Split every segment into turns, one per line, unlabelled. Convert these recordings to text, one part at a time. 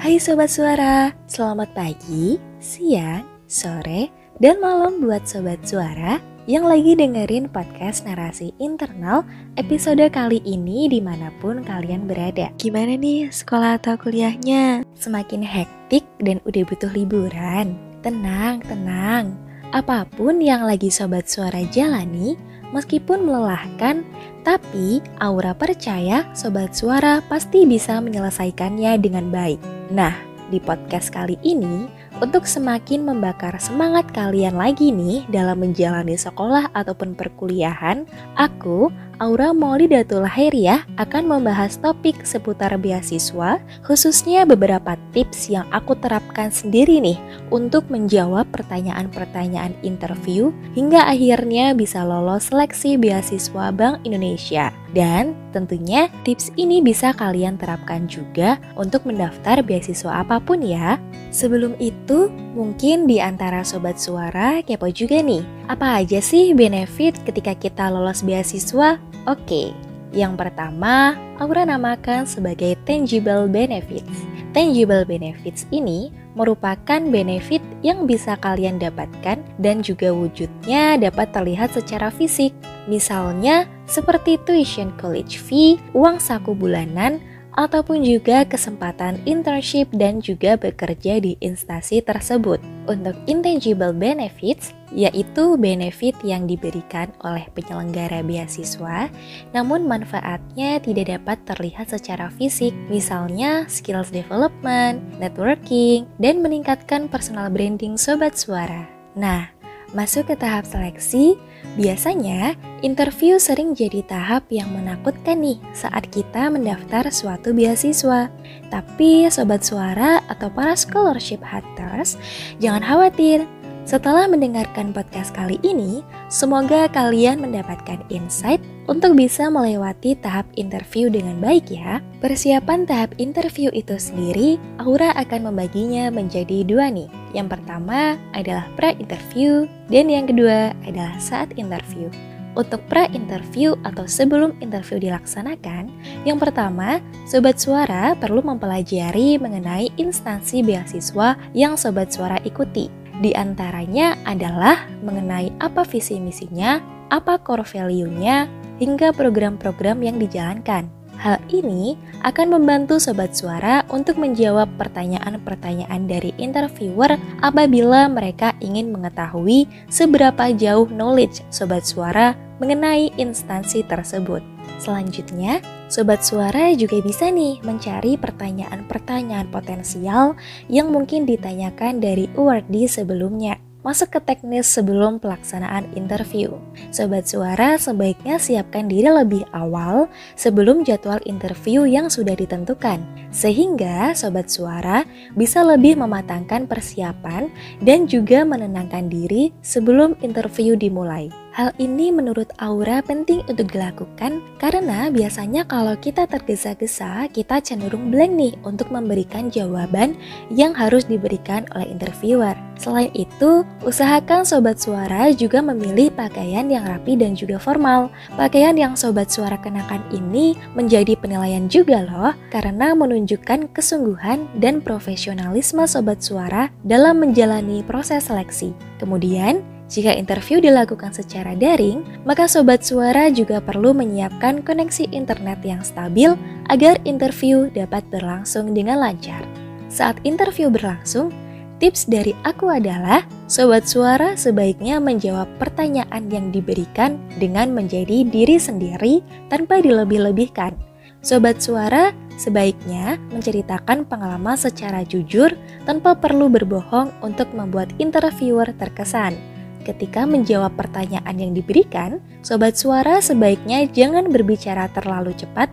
Hai Sobat Suara, selamat pagi, siang, sore, dan malam buat Sobat Suara yang lagi dengerin podcast narasi internal episode kali ini di mana pun kalian berada. Gimana nih sekolah atau kuliahnya? Semakin hektik dan udah butuh liburan? Tenang, tenang. Apa pun yang lagi Sobat Suara jalani, meskipun melelahkan, tapi Aura percaya Sobat Suara pasti bisa menyelesaikannya dengan baik. Nah, di podcast kali ini, untuk semakin membakar semangat kalian lagi nih dalam menjalani sekolah ataupun perkuliahan, aku, Aura Maulidatul Heriah akan membahas topik seputar beasiswa, khususnya beberapa tips yang aku terapkan sendiri nih untuk menjawab pertanyaan-pertanyaan interview hingga akhirnya bisa lolos seleksi beasiswa Bank Indonesia. Dan tentunya tips ini bisa kalian terapkan juga untuk mendaftar beasiswa apa pun ya. Sebelum itu, mungkin di antara sobat suara kepo juga nih, apa aja sih benefit ketika kita lolos beasiswa? Oke, yang pertama, Aura namakan sebagai tangible benefits. Tangible benefits ini merupakan benefit yang bisa kalian dapatkan dan juga wujudnya dapat terlihat secara fisik. Misalnya, seperti tuition college fee, uang saku bulanan, ataupun juga kesempatan internship dan juga bekerja di instansi tersebut. Untuk intangible benefits, yaitu benefit yang diberikan oleh penyelenggara beasiswa, namun manfaatnya tidak dapat terlihat secara fisik, misalnya skills development, networking, dan meningkatkan personal branding sobat suara. Nah, masuk ke tahap seleksi, biasanya interview sering jadi tahap yang menakutkan nih saat kita mendaftar suatu beasiswa. Tapi sobat suara atau para scholarship hunters, jangan khawatir. Setelah mendengarkan podcast kali ini, semoga kalian mendapatkan insight untuk bisa melewati tahap interview dengan baik ya. Persiapan tahap interview itu sendiri, Aura akan membaginya menjadi dua nih. Yang pertama adalah pra-interview dan yang kedua adalah saat interview. Untuk pra-interview atau sebelum interview dilaksanakan, yang pertama, sobat suara perlu mempelajari mengenai instansi beasiswa yang sobat suara ikuti. Di antaranya adalah mengenai apa visi misinya, apa core value-nya, hingga program-program yang dijalankan. Hal ini akan membantu sobat suara untuk menjawab pertanyaan-pertanyaan dari interviewer apabila mereka ingin mengetahui seberapa jauh knowledge sobat suara mengenai instansi tersebut. Selanjutnya, sobat suara juga bisa nih mencari pertanyaan-pertanyaan potensial yang mungkin ditanyakan dari awardee sebelumnya masuk ke teknis sebelum pelaksanaan interview. Sobat suara sebaiknya siapkan diri lebih awal sebelum jadwal interview yang sudah ditentukan, sehingga sobat suara bisa lebih mematangkan persiapan dan juga menenangkan diri sebelum interview dimulai. Hal ini menurut Aura penting untuk dilakukan karena biasanya kalau kita tergesa-gesa, kita cenderung blank nih untuk memberikan jawaban yang harus diberikan oleh interviewer. Selain itu, usahakan sobat suara juga memilih pakaian yang rapi dan juga formal. Pakaian yang sobat suara kenakan ini menjadi penilaian juga loh karena menunjukkan kesungguhan dan profesionalisme sobat suara dalam menjalani proses seleksi. Kemudian, jika interview dilakukan secara daring, maka sobat suara juga perlu menyiapkan koneksi internet yang stabil agar interview dapat berlangsung dengan lancar. Saat interview berlangsung, tips dari aku adalah sobat suara sebaiknya menjawab pertanyaan yang diberikan dengan menjadi diri sendiri tanpa dilebih-lebihkan. Sobat suara sebaiknya menceritakan pengalaman secara jujur tanpa perlu berbohong untuk membuat interviewer terkesan. Ketika menjawab pertanyaan yang diberikan, sobat suara sebaiknya jangan berbicara terlalu cepat,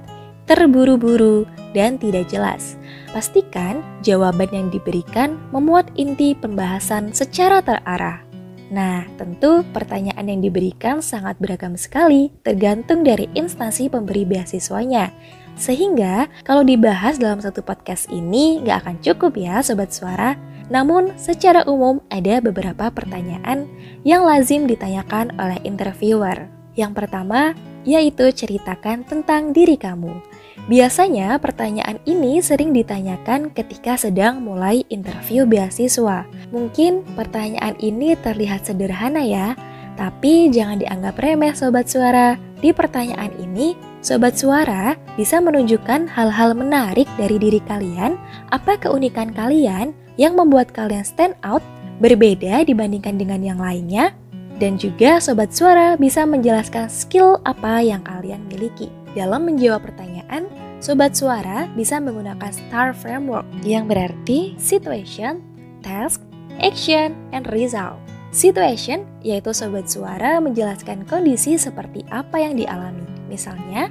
terburu-buru, dan tidak jelas. Pastikan jawaban yang diberikan memuat inti pembahasan secara terarah. Nah, tentu pertanyaan yang diberikan sangat beragam sekali, tergantung dari instansi pemberi beasiswanya. Sehingga, kalau dibahas dalam satu podcast ini, gak akan cukup ya Sobat Suara. Namun, secara umum ada beberapa pertanyaan yang lazim ditanyakan oleh interviewer. Yang pertama, yaitu ceritakan tentang diri kamu. Biasanya pertanyaan ini sering ditanyakan ketika sedang mulai interview beasiswa. Mungkin pertanyaan ini terlihat sederhana ya, tapi jangan dianggap remeh sobat suara. Di pertanyaan ini, sobat suara bisa menunjukkan hal-hal menarik dari diri kalian, apa keunikan kalian yang membuat kalian stand out, berbeda dibandingkan dengan yang lainnya, dan juga sobat suara bisa menjelaskan skill apa yang kalian miliki. Dalam menjawab pertanyaan, sobat suara bisa menggunakan STAR framework yang berarti situation, task, action, and result. Situation yaitu sobat suara menjelaskan kondisi seperti apa yang dialami. Misalnya,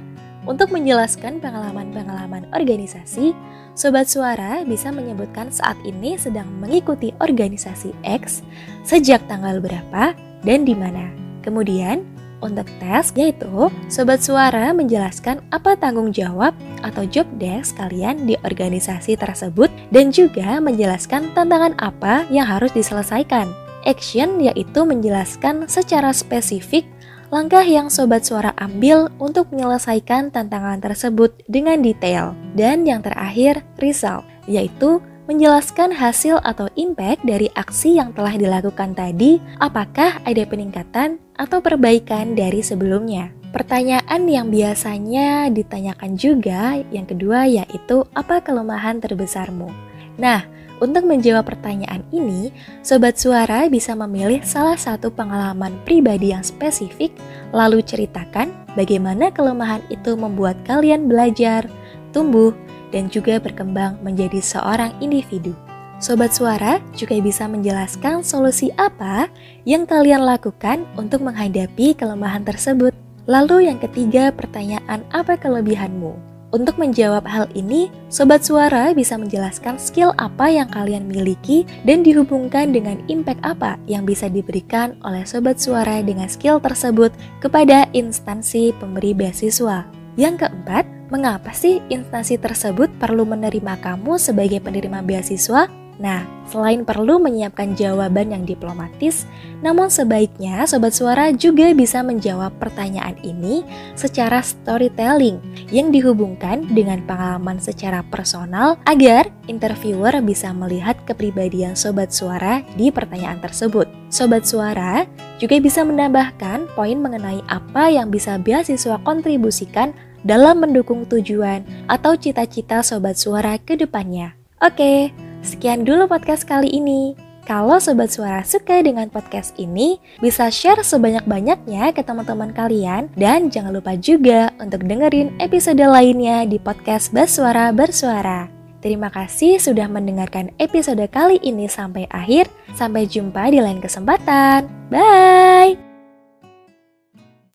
untuk menjelaskan pengalaman-pengalaman organisasi, sobat suara bisa menyebutkan saat ini sedang mengikuti organisasi X sejak tanggal berapa dan di mana. Kemudian, untuk tes yaitu sobat suara menjelaskan apa tanggung jawab atau job desk kalian di organisasi tersebut dan juga menjelaskan tantangan apa yang harus diselesaikan. Action yaitu menjelaskan secara spesifik langkah yang sobat suara ambil untuk menyelesaikan tantangan tersebut dengan detail. Dan yang terakhir, result, yaitu menjelaskan hasil atau impact dari aksi yang telah dilakukan tadi, apakah ada peningkatan atau perbaikan dari sebelumnya. Pertanyaan yang biasanya ditanyakan juga yang kedua yaitu apa kelemahan terbesarmu. Nah, untuk menjawab pertanyaan ini, sobat suara bisa memilih salah satu pengalaman pribadi yang spesifik, lalu ceritakan bagaimana kelemahan itu membuat kalian belajar, tumbuh, dan juga berkembang menjadi seorang individu. Sobat suara juga bisa menjelaskan solusi apa yang kalian lakukan untuk menghadapi kelemahan tersebut. Lalu yang ketiga, pertanyaan apa kelebihanmu? Untuk menjawab hal ini, sobat suara bisa menjelaskan skill apa yang kalian miliki dan dihubungkan dengan impact apa yang bisa diberikan oleh sobat suara dengan skill tersebut kepada instansi pemberi beasiswa. Yang keempat, Mengapa sih instansi tersebut perlu menerima kamu sebagai penerima beasiswa? Nah, selain perlu menyiapkan jawaban yang diplomatis, namun sebaiknya sobat suara juga bisa menjawab pertanyaan ini secara storytelling yang dihubungkan dengan pengalaman secara personal agar interviewer bisa melihat kepribadian sobat suara di pertanyaan tersebut. Sobat suara juga bisa menambahkan poin mengenai apa yang bisa beasiswa kontribusikan dalam mendukung tujuan atau cita-cita sobat suara ke depannya. Oke, sekian dulu podcast kali ini. Kalau sobat suara suka dengan podcast ini, bisa share sebanyak-banyaknya ke teman-teman kalian dan jangan lupa juga untuk dengerin episode lainnya di podcast Baswara Bersuara. Terima kasih sudah mendengarkan episode kali ini sampai akhir. Sampai jumpa di lain kesempatan. Bye.